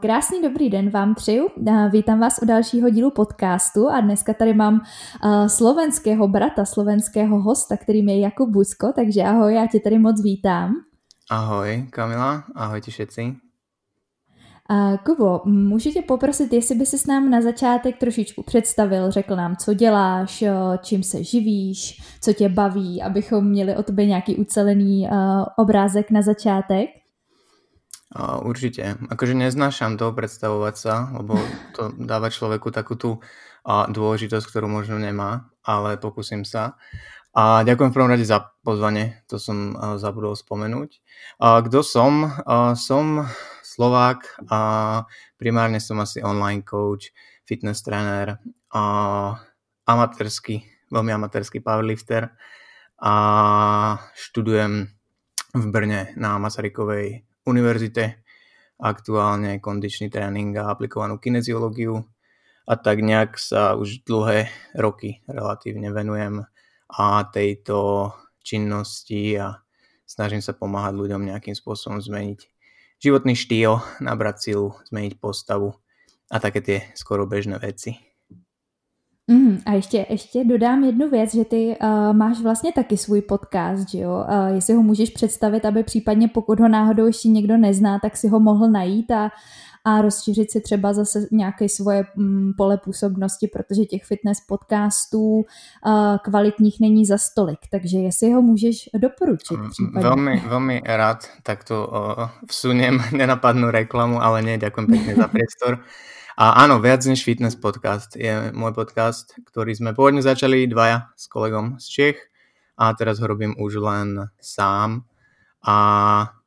Krásný dobrý den vám přeju. Vítám vás u dalšího dílu podcastu a dneska tady mám slovenského brata, slovenského hosta, kterým je Jakub Busko, takže ahoj, já tě tady moc vítám. Ahoj Kamila, ahojte všetci. Kubo, můžu tě poprosit, jestli by se s nám na začátek trošičku představil, řekl nám, co děláš, čím se živíš, co tě baví, abychom měli o tobě nějaký ucelený uh, obrázek na začátek? Určite. Akože neznášam to predstavovať sa, lebo to dáva človeku takú tú dôležitosť, ktorú možno nemá, ale pokúsim sa. A ďakujem v prvom rade za pozvanie, to som uh, zabudol spomenúť. Kto som? Som Slovák a primárne som asi online coach, fitness tréner, uh, amatérsky, veľmi amatérsky powerlifter a študujem v Brne na Masarykovej univerzite, aktuálne kondičný tréning a aplikovanú kineziológiu a tak nejak sa už dlhé roky relatívne venujem a tejto činnosti a snažím sa pomáhať ľuďom nejakým spôsobom zmeniť životný štýl, nabrať silu, zmeniť postavu a také tie skoro bežné veci. Mm, a ještě, ještě dodám jednu věc, že ty uh, máš vlastně taky svůj podcast, že jo? Uh, jestli ho můžeš představit, aby případně pokud ho náhodou ještě někdo nezná, tak si ho mohl najít a, a rozšířit si třeba zase nějaké svoje um, pole působnosti, protože těch fitness podcastů kvalitních není za stolik, takže jestli ho můžeš doporučit mm, případně. Veľmi, veľmi rád takto vsuniem nenapadnú reklamu, ale nie, ďakujem pekne za priestor. A áno, Viac než fitness podcast je môj podcast, ktorý sme pôvodne začali dvaja s kolegom z Čech a teraz ho robím už len sám a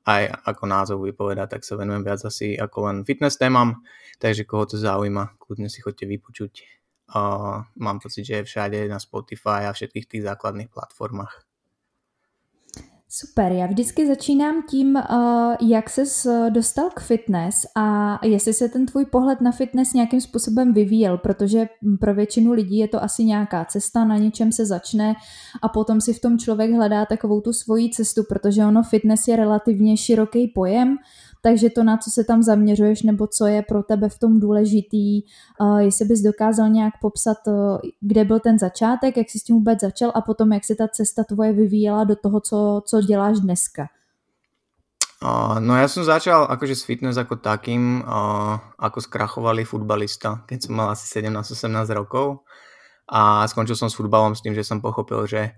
aj ako názov vypoveda, tak sa venujem viac asi ako len fitness témam, takže koho to zaujíma, kľudne si chodte vypočuť. Uh, mám pocit, že je všade na Spotify a všetkých tých základných platformách. Super, já vždycky začínám tím, uh, jak ses uh, dostal k fitness a jestli se ten tvůj pohled na fitness nějakým způsobem vyvíjel, protože pro většinu lidí je to asi nějaká cesta, na něčem se začne a potom si v tom člověk hledá takovou tu svoji cestu, protože ono fitness je relativně široký pojem, takže to, na co se tam zaměřuješ, nebo co je pro tebe v tom důležitý, uh, jestli bys dokázal nějak popsat, uh, kde byl ten začátek, jak jsi s tím vůbec začal a potom jak se ta cesta tvoje vyvíjela do toho, co, co děláš dneska. Uh, no ja som začal akože s fitness ako takým, uh, ako skrachovali futbalista, keď som mal asi 17-18 rokov a skončil som s futbalom s tým, že som pochopil, že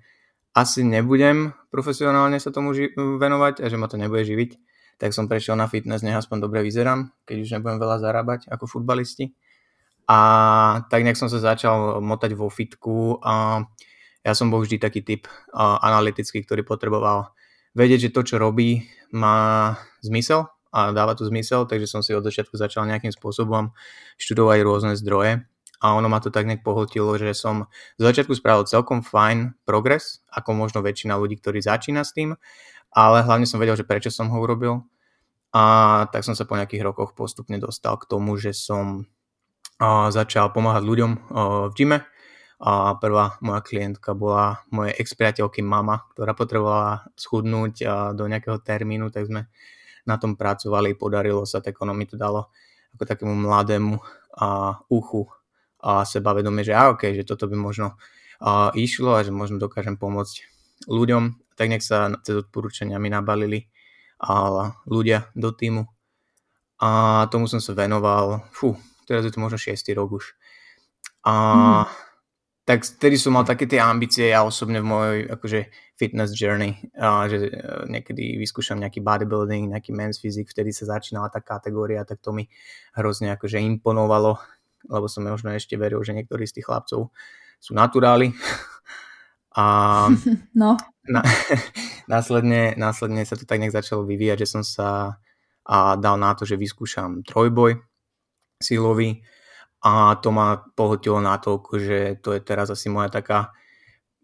asi nebudem profesionálne sa tomu venovať a že ma to nebude živiť tak som prešiel na fitness, nech aspoň dobre vyzerám, keď už nebudem veľa zarábať ako futbalisti. A tak nejak som sa začal motať vo fitku a ja som bol vždy taký typ analytický, ktorý potreboval vedieť, že to, čo robí, má zmysel a dáva tu zmysel, takže som si od začiatku začal nejakým spôsobom študovať rôzne zdroje a ono ma to tak nejak pohltilo, že som z začiatku spravil celkom fajn progres, ako možno väčšina ľudí, ktorí začína s tým ale hlavne som vedel, že prečo som ho urobil. A tak som sa po nejakých rokoch postupne dostal k tomu, že som začal pomáhať ľuďom v gyme. A prvá moja klientka bola moje ex-priateľky mama, ktorá potrebovala schudnúť do nejakého termínu, tak sme na tom pracovali, podarilo sa, tak ono mi to dalo ako takému mladému a uchu a sebavedomie, že a okay, že toto by možno a, išlo a že možno dokážem pomôcť ľuďom tak nech sa cez odporúčania mi nabalili a ľudia do týmu. A tomu som sa venoval, fú, teraz je to možno 6. rok už. A mm. tak vtedy som mal také tie ambície ja osobne v mojej akože fitness journey, a že e, niekedy vyskúšam nejaký bodybuilding, nejaký men's physique, vtedy sa začínala tá kategória, tak to mi hrozne akože imponovalo, lebo som možno ešte veril, že niektorí z tých chlapcov sú naturáli a no. na, následne, následne sa to tak nejak začalo vyvíjať, že som sa a dal na to, že vyskúšam trojboj silový a to ma pohltilo natoľko, že to je teraz asi moja taká,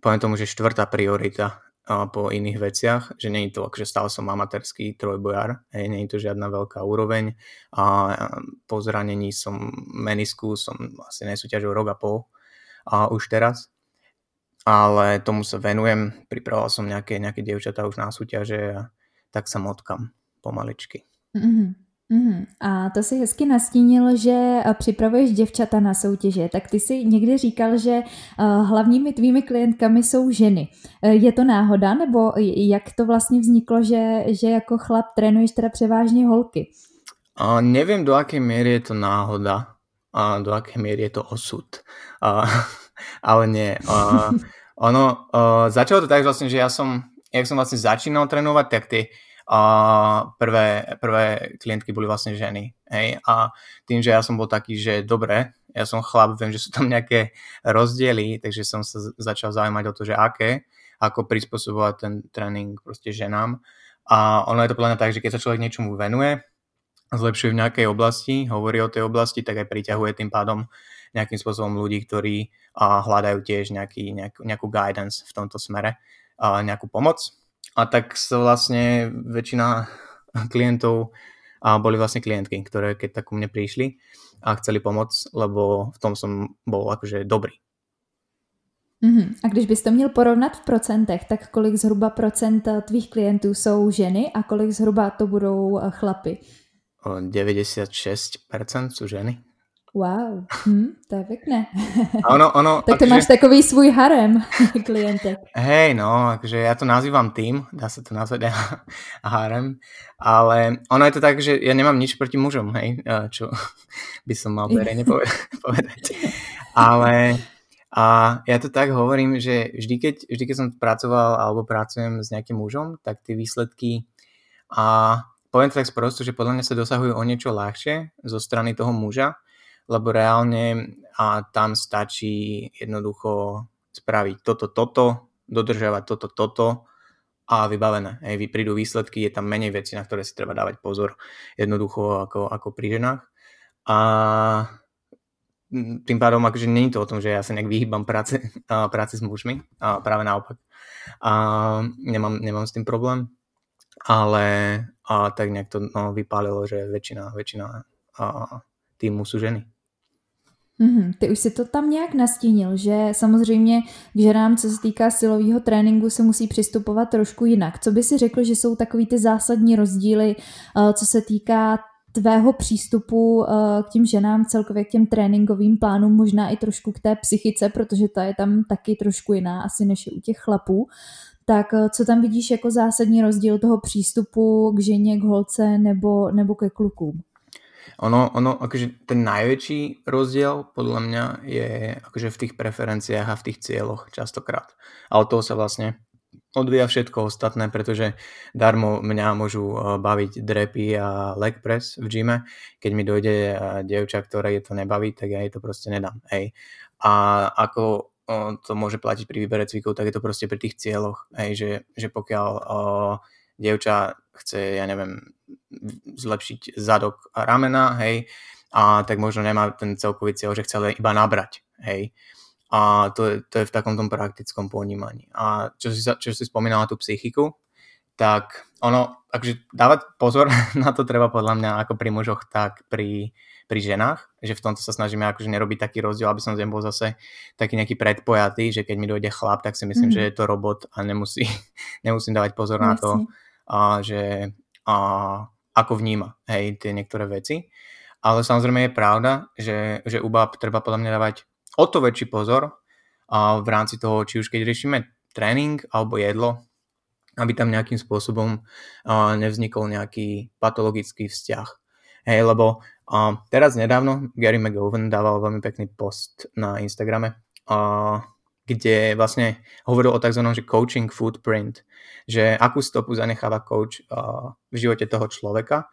poviem tomu, že štvrtá priorita po iných veciach, že nie je to, akože stále som amatérský trojbojar, hej, nie je to žiadna veľká úroveň a po zranení som menisku, som asi nesúťažil rok a pol a už teraz. Ale tomu sa venujem, pripravoval som nejaké, nejaké dievčatá už na súťaže a tak sa motkam pomaličky. Mm-hmm. Mm, a to si hezky nastínil, že eh, připravuješ děvčata na soutěže. Tak ty si někdy říkal, že uh, hlavními tvými klientkami jsou ženy. Uh, je to náhoda, nebo jak to vlastně vzniklo, že, že jako chlap trénuješ teda převážně holky? Uh, neviem, do akej miery je to náhoda a do akej miery je to osud. Uh, ale nie. Uh, ono, uh, začalo to tak vlastne, že ja som, jak som vlastne začínal trénovať, tak tie a prvé, prvé klientky boli vlastne ženy. Hej? A tým, že ja som bol taký, že dobre, ja som chlap, viem, že sú tam nejaké rozdiely, takže som sa začal zaujímať o to, že aké, ako prispôsobovať ten tréning proste ženám. A ono je to podľa mňa tak, že keď sa človek niečomu venuje, zlepšuje v nejakej oblasti, hovorí o tej oblasti, tak aj priťahuje tým pádom nejakým spôsobom ľudí, ktorí a, hľadajú tiež nejaký, nejakú, nejakú guidance v tomto smere, a, nejakú pomoc. A tak sa vlastne väčšina klientov a boli vlastne klientky, ktoré keď tak ku mne prišli a chceli pomôcť, lebo v tom som bol akože dobrý. Mm-hmm. A když bys to měl porovnat v procentech, tak kolik zhruba procent tvých klientů jsou ženy a kolik zhruba to budou eh, chlapy? 96% sú ženy. Wow, hm, to je pekné. Ono, ono, tak to akože... máš takový svůj harem klientek. Hej, no, akože ja to nazývam tým, dá sa to nazvať harem, ale ono je to tak, že ja nemám nič proti mužom, hej, čo by som mal verejne povedať. Ale a ja to tak hovorím, že vždy keď, vždy, keď som pracoval alebo pracujem s nejakým mužom, tak tie výsledky a poviem to tak sprosto, že podľa mňa sa dosahujú o niečo ľahšie zo strany toho muža, lebo reálne a tam stačí jednoducho spraviť toto, toto, dodržiavať toto, toto a vybavené. Hej, prídu výsledky, je tam menej vecí, na ktoré si treba dávať pozor jednoducho ako, ako pri ženách. A tým pádom akože je to o tom, že ja sa nejak vyhýbam práce, a práci s mužmi, a práve naopak. A nemám, nemám s tým problém, ale a tak nejak to no, vypálilo, že väčšina, väčšina a, týmu sú ženy. Mm-hmm. Ty už si to tam nějak nastínil, že samozřejmě k ženám, co se týká silového tréninku, se musí přistupovat trošku jinak. Co by si řekl, že jsou takový ty zásadní rozdíly, eh, co se týká tvého přístupu eh, k těm ženám, celkově k těm tréninkovým plánům, možná i trošku k té psychice, protože ta je tam taky trošku jiná asi než je u těch chlapů. Tak eh, co tam vidíš jako zásadní rozdíl toho přístupu k ženě, k holce nebo, nebo ke klukům? Ono, ono akože ten najväčší rozdiel podľa mňa je akože v tých preferenciách a v tých cieľoch častokrát. A od toho sa vlastne odvíja všetko ostatné, pretože darmo mňa môžu eh, baviť drepy a leg press v gyme. Keď mi dojde eh, dievča, ktoré je to nebaví, tak ja jej to proste nedám. Hej. A ako eh, to môže platiť pri výbere cvikov, tak je to proste pri tých cieľoch. Hej, že, že pokiaľ uh, dievča chce, ja neviem, zlepšiť zadok a ramena, hej, a tak možno nemá ten celkový cieľ, že chce iba nabrať, hej. A to je, to je v takom tom praktickom ponímaní. A čo si, čo si spomínala tú psychiku, tak ono, akože dávať pozor na to treba podľa mňa ako pri mužoch, tak pri, pri ženách, že v tomto sa snažíme akože nerobiť taký rozdiel, aby som bol zase taký nejaký predpojatý, že keď mi dojde chlap, tak si myslím, mm. že je to robot a nemusí, nemusím dávať pozor Jasne. na to, a že a, ako vníma hej, tie niektoré veci. Ale samozrejme je pravda, že, že u bab treba podľa mňa dávať o to väčší pozor a v rámci toho, či už keď riešime tréning alebo jedlo, aby tam nejakým spôsobom nevznikol nejaký patologický vzťah. Hej, lebo a, teraz nedávno Gary McGowan dával veľmi pekný post na Instagrame, a, kde vlastne hovoril o tzv. Že coaching footprint, že akú stopu zanecháva coach uh, v živote toho človeka.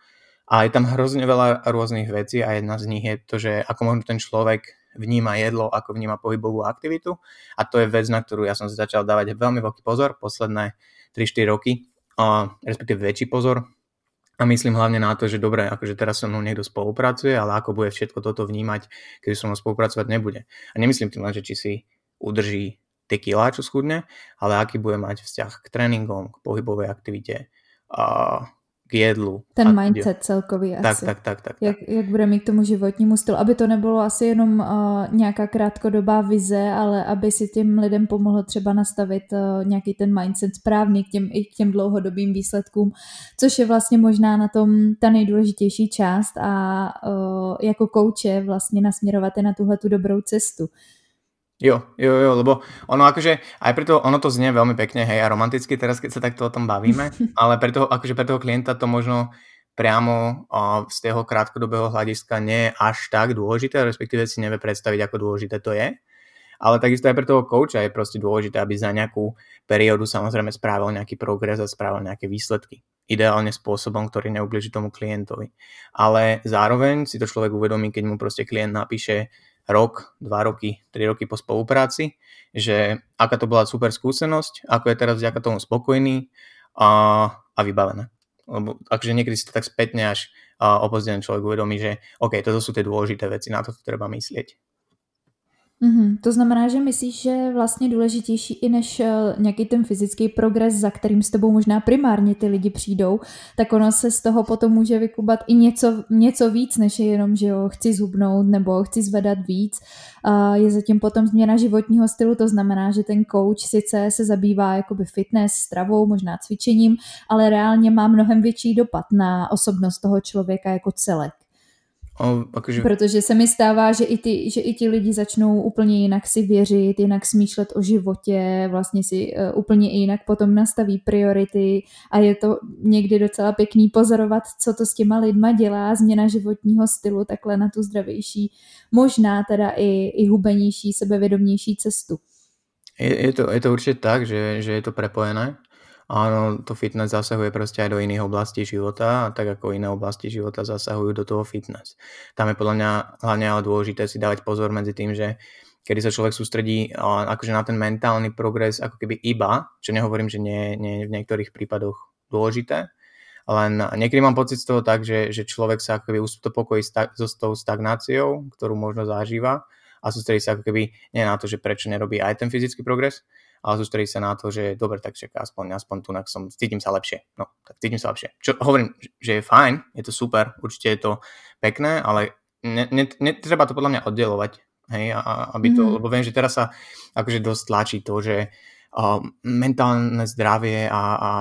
A je tam hrozne veľa rôznych vecí a jedna z nich je to, že ako možno ten človek vníma jedlo, ako vníma pohybovú aktivitu. A to je vec, na ktorú ja som si začal dávať veľmi veľký pozor posledné 3-4 roky, uh, respektíve väčší pozor. A myslím hlavne na to, že dobre, akože teraz so mnou niekto spolupracuje, ale ako bude všetko toto vnímať, keď so mnou spolupracovať nebude. A nemyslím tým len, že či si udrží tie kilá, čo schudne, ale aký bude mať vzťah k tréningom, k pohybovej aktivite, a k jedlu. Ten mindset celkový tak, asi. Tak, tak, tak, tak. Jak, jak bude mít k tomu životnímu stylu, aby to nebylo asi jenom uh, nějaká krátkodobá vize, ale aby si těm lidem pomohlo třeba nastavit uh, nějaký ten mindset správný k těm, i k těm dlouhodobým výsledkům, což je vlastně možná na tom ta nejdůležitější část a uh, jako kouče vlastně nasměrovat je na tuhle tu dobrou cestu. Jo, jo, jo, lebo ono akože, aj preto, ono to znie veľmi pekne, hej, a romanticky teraz, keď sa takto o tom bavíme, ale pre toho, akože pre toho klienta to možno priamo o, z toho krátkodobého hľadiska nie je až tak dôležité, respektíve si nevie predstaviť, ako dôležité to je. Ale takisto aj pre toho kouča je proste dôležité, aby za nejakú periódu samozrejme spravil nejaký progres a spravil nejaké výsledky. Ideálne spôsobom, ktorý neubliží tomu klientovi. Ale zároveň si to človek uvedomí, keď mu proste klient napíše, rok, dva roky, tri roky po spolupráci, že aká to bola super skúsenosť, ako je teraz vďaka tomu spokojný a, a vybavené. Lebo akže niekedy si to tak spätne až opozdený človek uvedomí, že OK, toto sú tie dôležité veci, na to treba myslieť. Mm-hmm. To znamená, že myslíš, že vlastně důležitější i než uh, nějaký ten fyzický progres, za kterým s tebou možná primárně ty lidi přijdou, tak ono se z toho potom může vykubat i něco, něco víc, než je jenom, že jo, chci zhubnout nebo chci zvedat víc. Uh, je zatím potom změna životního stylu, to znamená, že ten coach sice se zabývá jakoby fitness, stravou, možná cvičením, ale reálně má mnohem větší dopad na osobnost toho člověka jako celek. O, akože... Protože se mi stává, že i, ty, že i ti lidi začnou úplně jinak si věřit, jinak smýšlet o životě, vlastně si uh, úplně jinak potom nastaví priority a je to někdy docela pěkný pozorovat, co to s těma lidma dělá, změna životního stylu takhle na tu zdravější, možná teda i, i hubenější, sebevědomější cestu. Je, je, to, je to určite tak, že, že je to prepojené Áno, to fitness zasahuje proste aj do iných oblastí života tak ako iné oblasti života zasahujú do toho fitness. Tam je podľa mňa hlavne ale dôležité si dávať pozor medzi tým, že kedy sa človek sústredí akože na ten mentálny progres ako keby iba, čo nehovorím, že nie, nie v niektorých prípadoch dôležité, len niekedy mám pocit z toho tak, že, že človek sa ako keby uspokojí so tou stagnáciou, ktorú možno zažíva a sústredí sa ako keby nie na to, že prečo nerobí aj ten fyzický progres, ale sústredí sa na to, že dobre, tak čaká, aspoň, aspoň tu som, cítim sa lepšie. No, tak cítim sa lepšie. Čo hovorím, že je fajn, je to super, určite je to pekné, ale netreba to podľa mňa oddelovať. Hej, a, aby to, mm. lebo viem, že teraz sa akože dosť tlačí to, že uh, mentálne zdravie a, a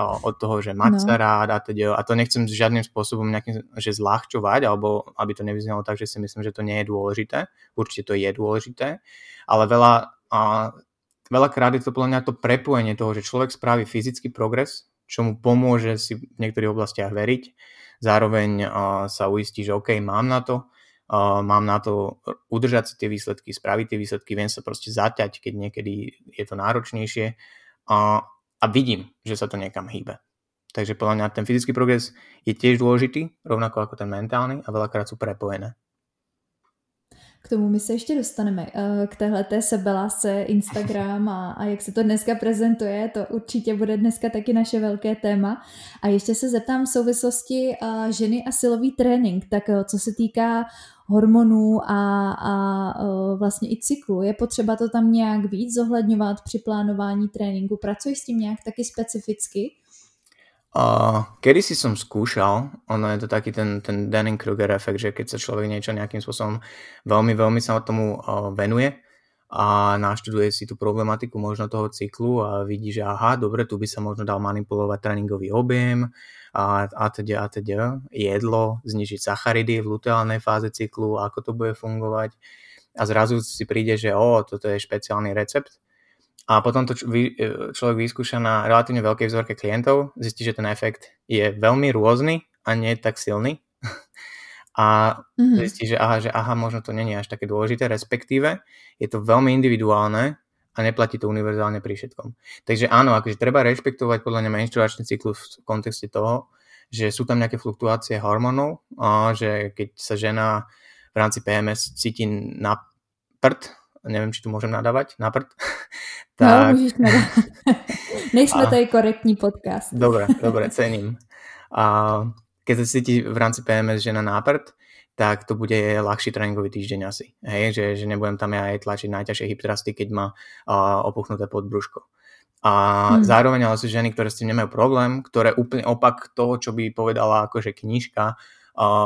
od toho, že mať no. sa rád a teda, a to nechcem žiadnym spôsobom nejakým, že zľahčovať, alebo aby to nevyznalo tak, že si myslím, že to nie je dôležité. Určite to je dôležité, ale veľa a, veľakrát je to podľa mňa to prepojenie toho, že človek spraví fyzický progres, čo mu pomôže si v niektorých oblastiach veriť, zároveň uh, sa uistí, že OK, mám na to, uh, mám na to udržať si tie výsledky, spraviť tie výsledky, viem sa proste zaťať, keď niekedy je to náročnejšie uh, a vidím, že sa to niekam hýbe. Takže podľa mňa ten fyzický progres je tiež dôležitý, rovnako ako ten mentálny a veľakrát sú prepojené. K tomu my se ještě dostaneme, eh, k téhle té sebelásce Instagram a, a jak se to dneska prezentuje, to určitě bude dneska taky naše velké téma. A ještě se zeptám v souvislosti eh, ženy a silový trénink, tak eh, co se týká hormonů a, a vlastně i cyklu. Je potřeba to tam nějak víc zohledňovat při plánování tréninku? Pracuji s tím nějak taky specificky? Uh, kedy si som skúšal, ono je to taký ten, ten Dunning-Kruger efekt, že keď sa človek niečo nejakým spôsobom veľmi, veľmi sa tomu uh, venuje a naštuduje si tú problematiku možno toho cyklu a vidí, že aha, dobre, tu by sa možno dal manipulovať tréningový objem a, a teda, a teda, jedlo, znižiť sacharidy v luteálnej fáze cyklu, ako to bude fungovať. A zrazu si príde, že o, toto je špeciálny recept a potom to e, človek vyskúša na relatívne veľkej vzorke klientov, zistí, že ten efekt je veľmi rôzny a nie je tak silný. a mm-hmm. zistí, že aha, že aha, možno to není až také dôležité, respektíve je to veľmi individuálne a neplatí to univerzálne pri všetkom. Takže áno, akože treba rešpektovať podľa mňa menštruačný cyklus v kontexte toho, že sú tam nejaké fluktuácie hormónov, a že keď sa žena v rámci PMS cíti na prd, neviem, či tu môžem nadávať, na prd. No, tak... No, môžeš nadávať. Nejsme a... tady korektní podcast. Dobre, dobre, cením. A keď sa cíti v rámci PMS žena na prd, tak to bude ľahší tréningový týždeň asi. Hej, že, že nebudem tam ja aj tlačiť najťažšie hip thrusty, keď má uh, opuchnuté podbrúško. A hmm. zároveň ale sú ženy, ktoré s tým nemajú problém, ktoré úplne opak toho, čo by povedala akože knižka,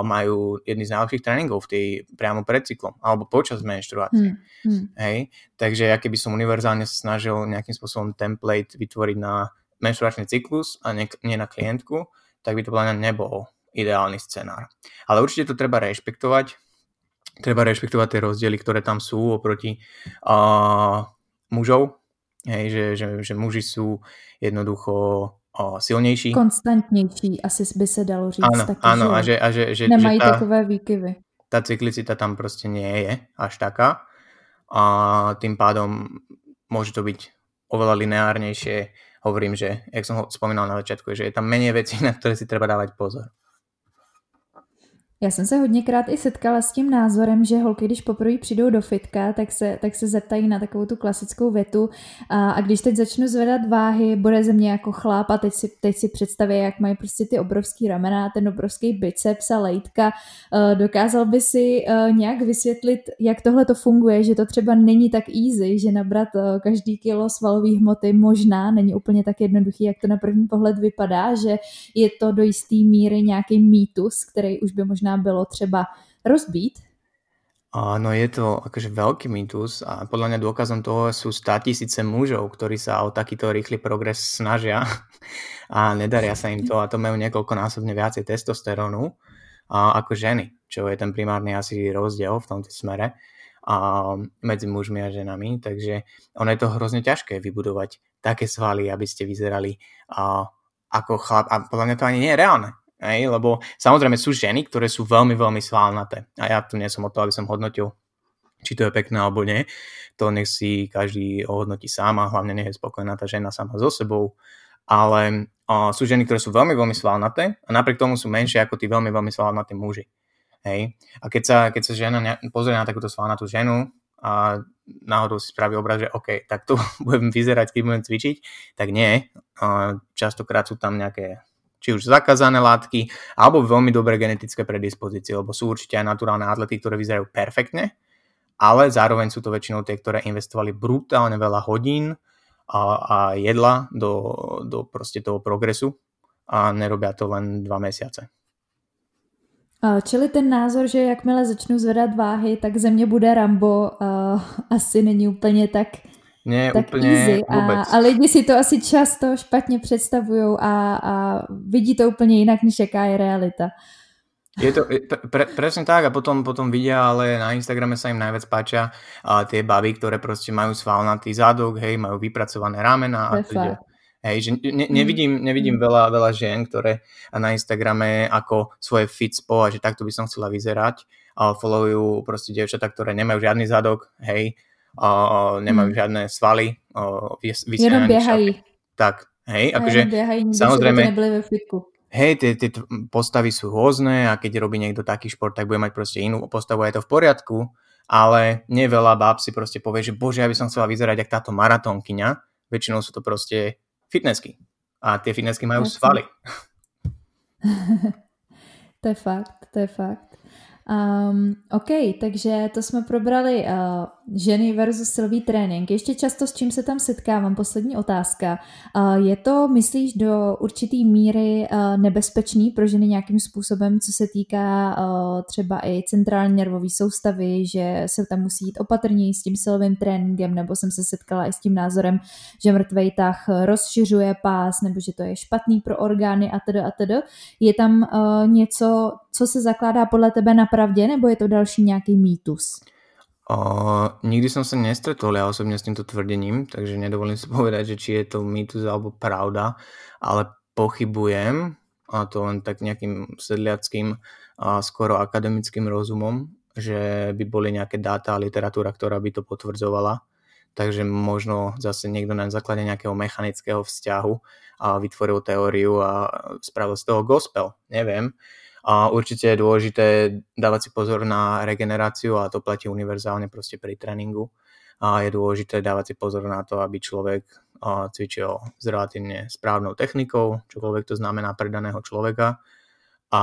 majú jedny z najlepších tréningov v tej priamo pred cyklom alebo počas menštruácie. Hmm. Hmm. Hej? Takže ja keby som univerzálne sa snažil nejakým spôsobom template vytvoriť na menštruačný cyklus a nie, nie na klientku, tak by to podľa mňa nebol ideálny scenár. Ale určite to treba rešpektovať. Treba rešpektovať tie rozdiely, ktoré tam sú oproti uh, mužov, Hej, že, že, že muži sú jednoducho o, silnější. Konstantnější, asi by se dalo říct. Áno, taky, áno že, a že, a že, že nemají že tá, takové výkyvy. Tá cyklicita tam proste nie je až taká a tým pádom môže to byť oveľa lineárnejšie. Hovorím, že, jak som ho spomínal na začiatku, že je tam menej vecí, na ktoré si treba dávať pozor. Já jsem se hodněkrát i setkala s tím názorem, že holky, když poprvé přijdou do fitka, tak se, tak se zeptají na takovou tu klasickou větu a, a když teď začnu zvedat váhy, bude ze mě jako chlap a teď si, teď si představí, jak mají prostě ty obrovský ramena, ten obrovský biceps a lejtka. Uh, dokázal by si uh, nějak vysvětlit, jak tohle to funguje, že to třeba není tak easy, že nabrat uh, každý kilo svalové hmoty možná není úplně tak jednoduchý, jak to na první pohled vypadá, že je to do jisté míry nějaký mýtus, který už by možná bylo třeba rozbít? No je to akože veľký mýtus a podľa mňa dôkazom toho sú 100 tisíce mužov, ktorí sa o takýto rýchly progres snažia a nedaria sa im to a to majú niekoľkonásobne viacej testosterónu ako ženy, čo je ten primárny asi rozdiel v tomto smere a medzi mužmi a ženami, takže ono je to hrozne ťažké vybudovať také svaly, aby ste vyzerali a, ako chlap a podľa mňa to ani nie je reálne. Hej, lebo samozrejme sú ženy, ktoré sú veľmi, veľmi svalnaté. A ja tu nie som o to, aby som hodnotil, či to je pekné alebo nie. To nech si každý ohodnotí sám a hlavne nie je spokojná tá žena sama so sebou. Ale o, sú ženy, ktoré sú veľmi, veľmi svalnaté a napriek tomu sú menšie ako tí veľmi, veľmi svalnaté muži. Hej. A keď sa, keď sa žena pozrie na takúto svalnatú ženu a náhodou si spraví obraz, že OK, tak tu budem vyzerať, keď budem cvičiť, tak nie. Častokrát sú tam nejaké či už zakázané látky, alebo veľmi dobré genetické predispozície, lebo sú určite aj naturálne atlety, ktoré vyzerajú perfektne, ale zároveň sú to väčšinou tie, ktoré investovali brutálne veľa hodín a, a jedla do, do proste toho progresu a nerobia to len dva mesiace. Čili ten názor, že jakmile začnu zvedat váhy, tak země bude Rambo, uh, asi není úplně tak nie, tak úplne easy. A, a lidi si to asi často špatne predstavujú a, a vidí to úplne inak, než jaká je realita. Je to pre, presne tak a potom, potom vidia, ale na Instagrame sa im najviac páčia a tie baby, ktoré proste majú svalnatý zadok, hej, majú vypracované ramena a teda, Hej, že ne, mm. nevidím, nevidím veľa, veľa žien, ktoré na Instagrame ako svoje fitspo a že takto by som chcela vyzerať a followujú proste dievčatá, ktoré nemajú žiadny zadok, hej, o, nemajú hmm. žiadne svaly. O, vys, Jenom biehají. Tak, hej, akože samozrejme, hej, tie, tie postavy sú rôzne a keď robí niekto taký šport, tak bude mať proste inú postavu a je to v poriadku, ale nie veľa báb si proste povie, že bože, ja by som chcela vyzerať ako táto maratónkyňa, väčšinou sú to proste fitnessky a tie fitnessky majú Jasne. svaly. to je fakt, to je fakt. Um, OK, takže to jsme probrali uh, ženy versus silový trénink. Ještě často s čím se tam setkávám, poslední otázka. Uh, je to, myslíš, do určitý míry uh, nebezpečný pro ženy nějakým způsobem, co se týká uh, třeba i centrální nervové soustavy, že se tam musí jít opatrněji s tím silovým tréninkem, nebo jsem se setkala i s tím názorem, že mrtvej tah rozšiřuje pás, nebo že to je špatný pro orgány a tedy a tedy. Je tam uh, něco, co se zakládá podle tebe na pravdě, nebo je to další nějaký mýtus? O, nikdy som sa nestretol ja osobne s týmto tvrdením, takže nedovolím si povedať, že či je to mýtus alebo pravda, ale pochybujem, a to len tak nejakým sedliackým a skoro akademickým rozumom, že by boli nejaké dáta a literatúra, ktorá by to potvrdzovala. Takže možno zase niekto na základe nejakého mechanického vzťahu a vytvoril teóriu a spravil z toho gospel. Neviem. A určite je dôležité dávať si pozor na regeneráciu a to platí univerzálne proste pri tréningu. A je dôležité dávať si pozor na to, aby človek cvičil s relatívne správnou technikou, čokoľvek to znamená pre daného človeka. a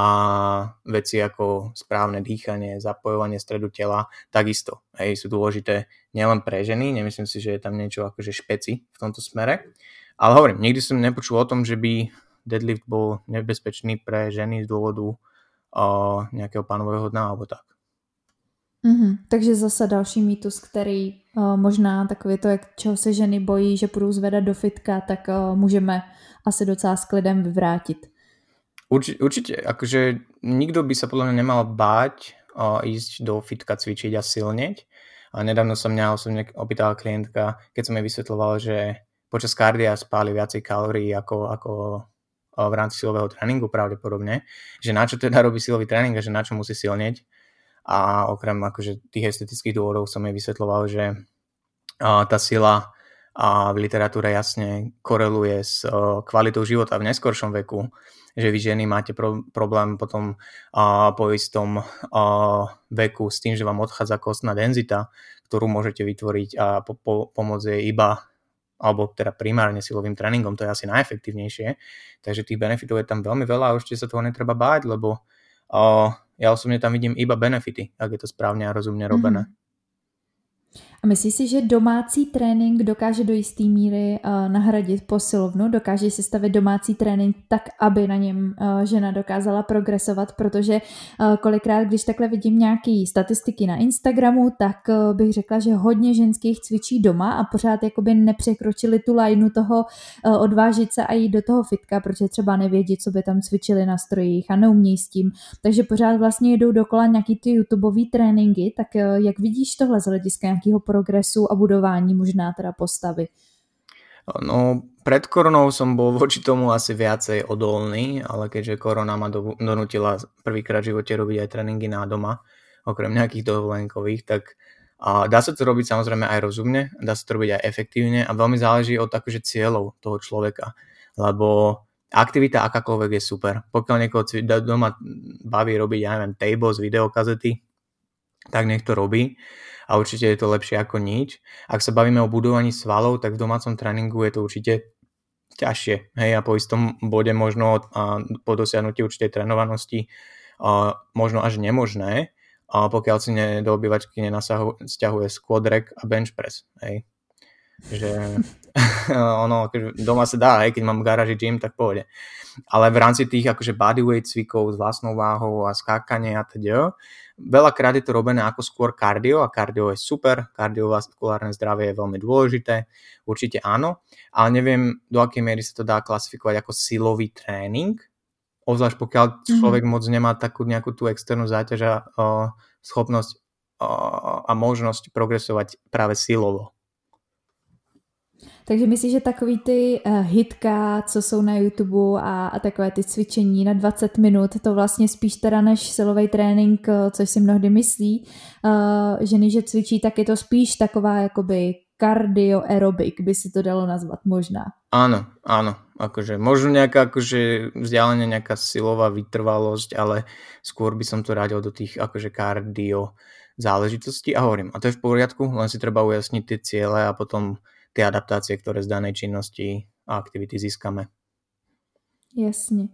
veci ako správne dýchanie, zapojovanie stredu tela, takisto hej, sú dôležité nielen pre ženy, nemyslím si, že je tam niečo akože špeci v tomto smere, ale hovorím, nikdy som nepočul o tom, že by deadlift bol nebezpečný pre ženy z dôvodu uh, nejakého pánového dna alebo tak. Mm-hmm. Takže zase další mýtus, který uh, možná takový to, jak čeho se ženy bojí, že budou zvedat do fitka, tak uh, můžeme asi docela s klidem vyvrátit. Urči, určite, akože nikto by sa podľa mňa nemal báť uh, ísť do fitka cvičiť a silneť. A nedávno sa mňa osobne opýtala klientka, keď som jej vysvetloval, že počas kardia spáli viacej kalórií ako, ako v rámci silového tréningu pravdepodobne, že na čo teda robí silový tréning a že na čo musí silneť. A okrem akože tých estetických dôvodov som jej vysvetloval, že tá sila v literatúre jasne koreluje s kvalitou života v neskoršom veku, že vy ženy máte pro, problém potom a, po istom a, veku s tým, že vám odchádza kostná denzita, ktorú môžete vytvoriť a po, po, pomôcť jej iba alebo teda primárne silovým tréningom, to je asi najefektívnejšie. Takže tých benefitov je tam veľmi veľa a určite sa toho netreba báť, lebo ja osobně tam vidím iba benefity, jak je to správně a rozumně robené. Mm-hmm. A myslíš si, že domácí trénink dokáže do jisté míry uh, nahradit posilovnu? Dokáže si stavit domácí trénink tak, aby na něm uh, žena dokázala progresovat? Protože uh, kolikrát, když takhle vidím nějaké statistiky na Instagramu, tak uh, bych řekla, že hodně ženských cvičí doma a pořád jakoby nepřekročili tu lajnu toho uh, odvážit se a jít do toho fitka, protože třeba nevědí, co by tam cvičili na strojích a neumějí s tím. Takže pořád vlastně jedou dokola nějaký ty YouTubeový tréninky. Tak uh, jak vidíš tohle z hlediska nějakého progresu a budování možná teda postavy? No, pred koronou som bol voči tomu asi viacej odolný, ale keďže korona ma donutila prvýkrát v živote robiť aj tréningy na doma, okrem nejakých dovolenkových, tak a dá sa to robiť samozrejme aj rozumne, dá sa to robiť aj efektívne a veľmi záleží od akože cieľov toho človeka, lebo aktivita akákoľvek je super. Pokiaľ niekoho doma baví robiť, ja neviem, z videokazety, tak nech to robí a určite je to lepšie ako nič. Ak sa bavíme o budovaní svalov, tak v domácom tréningu je to určite ťažšie. Hej, a po istom bode možno a po dosiahnutí určitej trénovanosti a možno až nemožné, a pokiaľ si do obývačky nenasťahuje squat rack a bench press. Hej. Že ono, doma sa dá, hej, keď mám v garáži gym, tak pôjde. Ale v rámci tých akože bodyweight cvikov s vlastnou váhou a skákanie a teda, Veľakrát je to robené ako skôr kardio a kardio je super, kardiovaskulárne zdravie je veľmi dôležité, určite áno, ale neviem do akej miery sa to dá klasifikovať ako silový tréning, obzvlášť pokiaľ mhm. človek mm-hmm. moc nemá takú nejakú tú externú záťaž a uh, schopnosť uh, a možnosť progresovať práve silovo. Takže myslíš, že takový ty uh, hitka, co jsou na YouTube a, a takové ty cvičení na 20 minut, to vlastně spíš teda než silový trénink, uh, což si mnohdy myslí, uh, ženy, že cvičí, tak je to spíš taková jakoby cardio aerobik, by si to dalo nazvat možná. Áno, áno, akože možno nejaká akože vzdialenie, nejaká silová vytrvalosť, ale skôr by som to radil do tých akože kardio záležitostí a hovorím, a to je v poriadku, len si treba ujasniť tie ciele a potom ty adaptácie, ktoré z danej činnosti a aktivity získame. Jasně.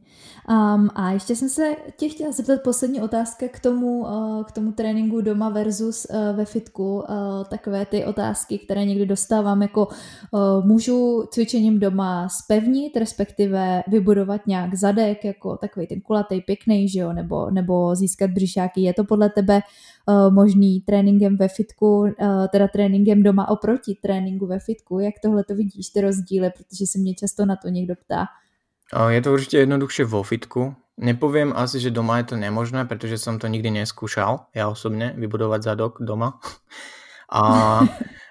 Um, a ještě jsem se tě chtěla zeptat poslední otázka k tomu, uh, k tomu tréninku doma versus uh, ve fitku. Uh, takové ty otázky, které někdy dostávám, jako uh, můžu cvičením doma spevnit, respektive vybudovat nějak zadek, jako takový ten kulatý, pěkný, že jo, nebo, nebo získat břišáky. Je to podle tebe uh, možný tréninkem ve fitku, uh, teda tréninkem doma oproti tréninku ve fitku? Jak tohle to vidíš, ty rozdíly, protože se mě často na to někdo ptá. Je to určite jednoduchšie vo fitku. Nepoviem asi, že doma je to nemožné, pretože som to nikdy neskúšal, ja osobne, vybudovať zadok doma. A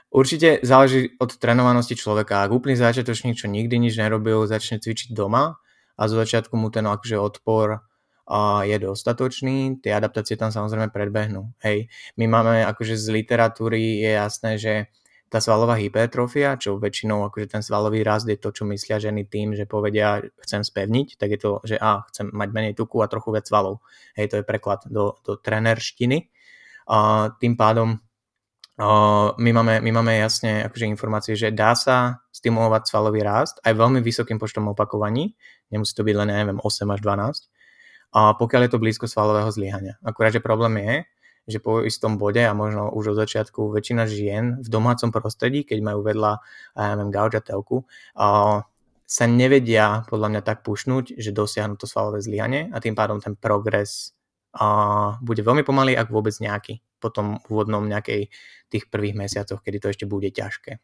určite záleží od trénovanosti človeka. Ak úplný začiatočník, čo nikdy nič nerobil, začne cvičiť doma a zo začiatku mu ten akože odpor a je dostatočný, tie adaptácie tam samozrejme predbehnú. Hej, my máme akože z literatúry je jasné, že tá svalová hypertrofia, čo väčšinou akože ten svalový rast je to, čo myslia ženy tým, že povedia, chcem spevniť, tak je to, že a, chcem mať menej tuku a trochu viac svalov. Hej, to je preklad do, do trenerštiny. A tým pádom a my, máme, my máme jasne akože informácie, že dá sa stimulovať svalový rast aj veľmi vysokým počtom opakovaní. Nemusí to byť len, neviem, 8 až 12 a pokiaľ je to blízko svalového zlyhania. Akurát, že problém je, že po istom bode a možno už od začiatku väčšina žien v domácom prostredí, keď majú vedľa, ja neviem, gauč a telku, sa nevedia podľa mňa tak pušnúť, že dosiahnu to svalové zlyhanie a tým pádom ten progres bude veľmi pomalý, ak vôbec nejaký. Potom úvodnom nejakej tých prvých mesiacoch, kedy to ešte bude ťažké.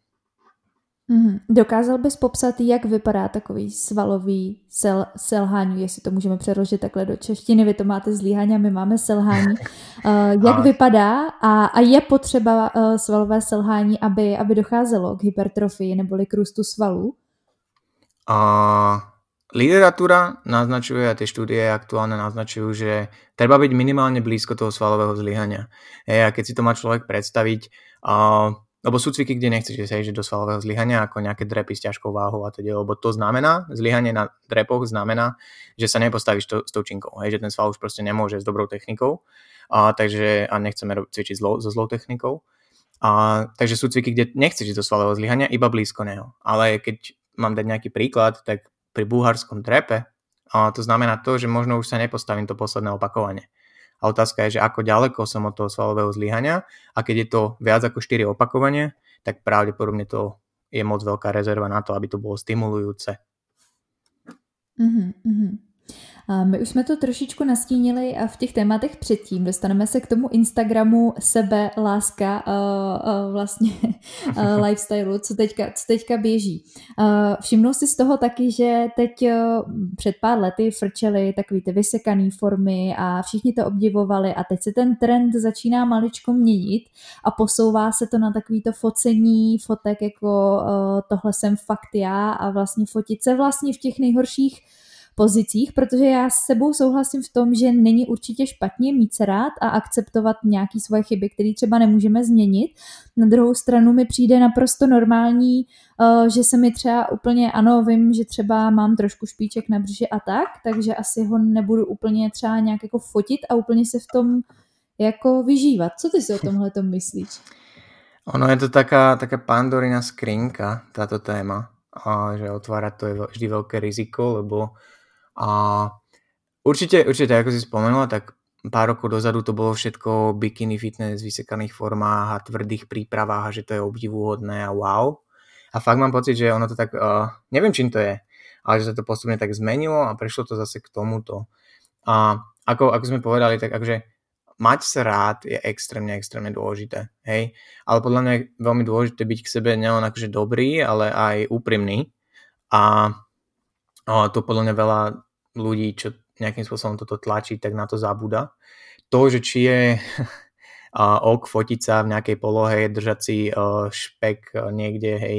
Mm, dokázal bys popsat, jak vypadá takový svalový sel, selhání, jestli to můžeme přeložit takhle do češtiny, vy to máte zlíhání a my máme selhání. Uh, jak a... vypadá a, a je potřeba uh, svalové selhání, aby, aby docházelo k hypertrofii neboli k růstu svalů? A literatúra naznačuje a tie štúdie aktuálne naznačujú, že treba byť minimálne blízko toho svalového zlyhania. Hej, a keď si to má človek predstaviť, uh, lebo sú cviky, kde nechceš ísť že do svalového zlyhania, ako nejaké drepy s ťažkou váhou a teda, lebo to znamená, zlyhanie na drepoch znamená, že sa nepostavíš to, s tou činkou, hej, že ten sval už proste nemôže s dobrou technikou, a, takže, a nechceme cvičiť zlo, so zlou technikou. A, takže sú cviky, kde nechceš ísť do svalového zlyhania, iba blízko neho. Ale keď mám dať nejaký príklad, tak pri bulharskom drepe a to znamená to, že možno už sa nepostavím to posledné opakovanie. A otázka je, že ako ďaleko som od toho svalového zlyhania a keď je to viac ako 4 opakovanie, tak pravdepodobne to je moc veľká rezerva na to, aby to bolo stimulujúce. Mm-hmm. My už jsme to trošičku nastínili v těch tématech předtím. Dostaneme se k tomu Instagramu sebe, láska, vlastně lifestyle, co teďka, co teďka běží. Všimnul si z toho taky, že teď před pár lety frčely takový ty vysekaný formy a všichni to obdivovali a teď se ten trend začíná maličko měnit a posouvá se to na takový to focení fotek jako tohle jsem fakt já a vlastně fotit se vlastně v těch nejhorších pozicích, protože já s sebou souhlasím v tom, že není určitě špatně mít se rád a akceptovat nějaké svoje chyby, které třeba nemůžeme změnit. Na druhou stranu mi přijde naprosto normální, eh, že se mi třeba úplně, ano, vím, že třeba mám trošku špíček na břiše a tak, takže asi ho nebudu úplně třeba nějak jako fotit a úplně se v tom jako vyžívat. Co ty si o tomhle tom myslíš? Ono je to taká, taká pandorina skrinka, táto téma, a že otvárať to je vždy veľké riziko, lebo a určite, určite, ako si spomenula, tak pár rokov dozadu to bolo všetko bikini fitness, vysekaných formách a tvrdých prípravách a že to je obdivuhodné a wow. A fakt mám pocit, že ono to tak, uh, neviem čím to je, ale že sa to postupne tak zmenilo a prešlo to zase k tomuto. A ako, ako sme povedali, tak akože mať sa rád je extrémne, extrémne dôležité, hej. Ale podľa mňa je veľmi dôležité byť k sebe nielen akože dobrý, ale aj úprimný. A a to podľa mňa veľa ľudí, čo nejakým spôsobom toto tlačí, tak na to zabúda. To, že či je ok fotiť sa v nejakej polohe, držať si špek niekde, hej,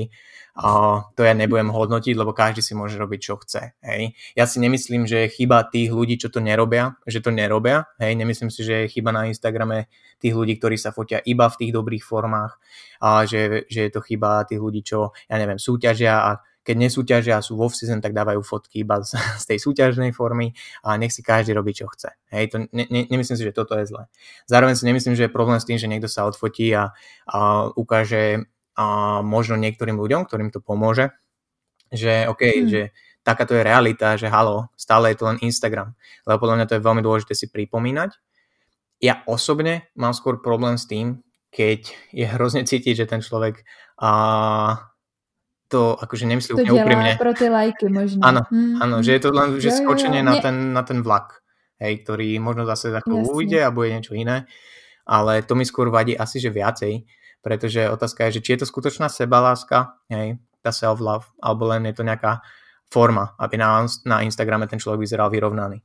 a to ja nebudem hodnotiť, lebo každý si môže robiť, čo chce. Hej. Ja si nemyslím, že je chyba tých ľudí, čo to nerobia, že to nerobia. Hej. Nemyslím si, že je chyba na Instagrame tých ľudí, ktorí sa fotia iba v tých dobrých formách a že, že je to chyba tých ľudí, čo, ja neviem, súťažia a keď nesúťažia a sú vo season, tak dávajú fotky iba z, z tej súťažnej formy a nech si každý robí, čo chce. Hej, to ne, ne, nemyslím si, že toto je zlé. Zároveň si nemyslím, že je problém s tým, že niekto sa odfotí a, a ukáže a možno niektorým ľuďom, ktorým to pomôže, že OK, hmm. že takáto je realita, že halo, stále je to len Instagram. Lebo podľa mňa to je veľmi dôležité si pripomínať. Ja osobne mám skôr problém s tým, keď je hrozne cítiť, že ten človek a, to akože nemyslí úplne úprimne. pro ty lajky možno. Áno, mm, áno, že je to len že jo, skočenie jo, jo. Na, ten, na ten vlak, hej, ktorý možno zase ako ujde a bude niečo iné, ale to mi skôr vadí asi, že viacej, pretože otázka je, že či je to skutočná sebaláska, hej, tá self-love, alebo len je to nejaká forma, aby na, na Instagrame ten človek vyzeral vyrovnaný.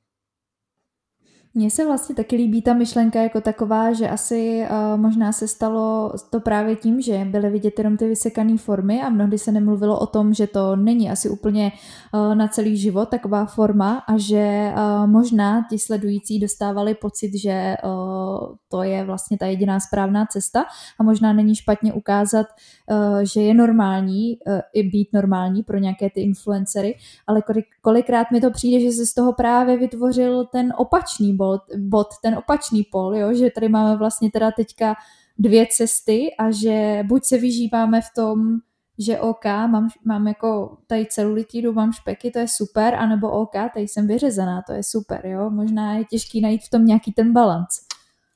Mně se vlastně taky líbí ta myšlenka jako taková, že asi uh, možná se stalo to právě tím, že byly vidět jenom ty vysekané formy a mnohdy se nemluvilo o tom, že to není asi úplně uh, na celý život taková forma a že uh, možná ti sledující dostávali pocit, že uh, to je vlastně ta jediná správná cesta a možná není špatně ukázat, uh, že je normální uh, i být normální pro nějaké ty influencery, ale kolik, kolikrát mi to přijde, že se z toho právě vytvořil ten opačný bod, bod ten opačný pol, jo? že tady máme vlastně teda teďka dvě cesty a že buď se vyžíváme v tom že OK, mám, mám jako tady celulitidu, mám špeky, to je super, anebo OK, tady jsem vyřezaná, to je super, jo. Možná je těžký najít v tom nějaký ten balans.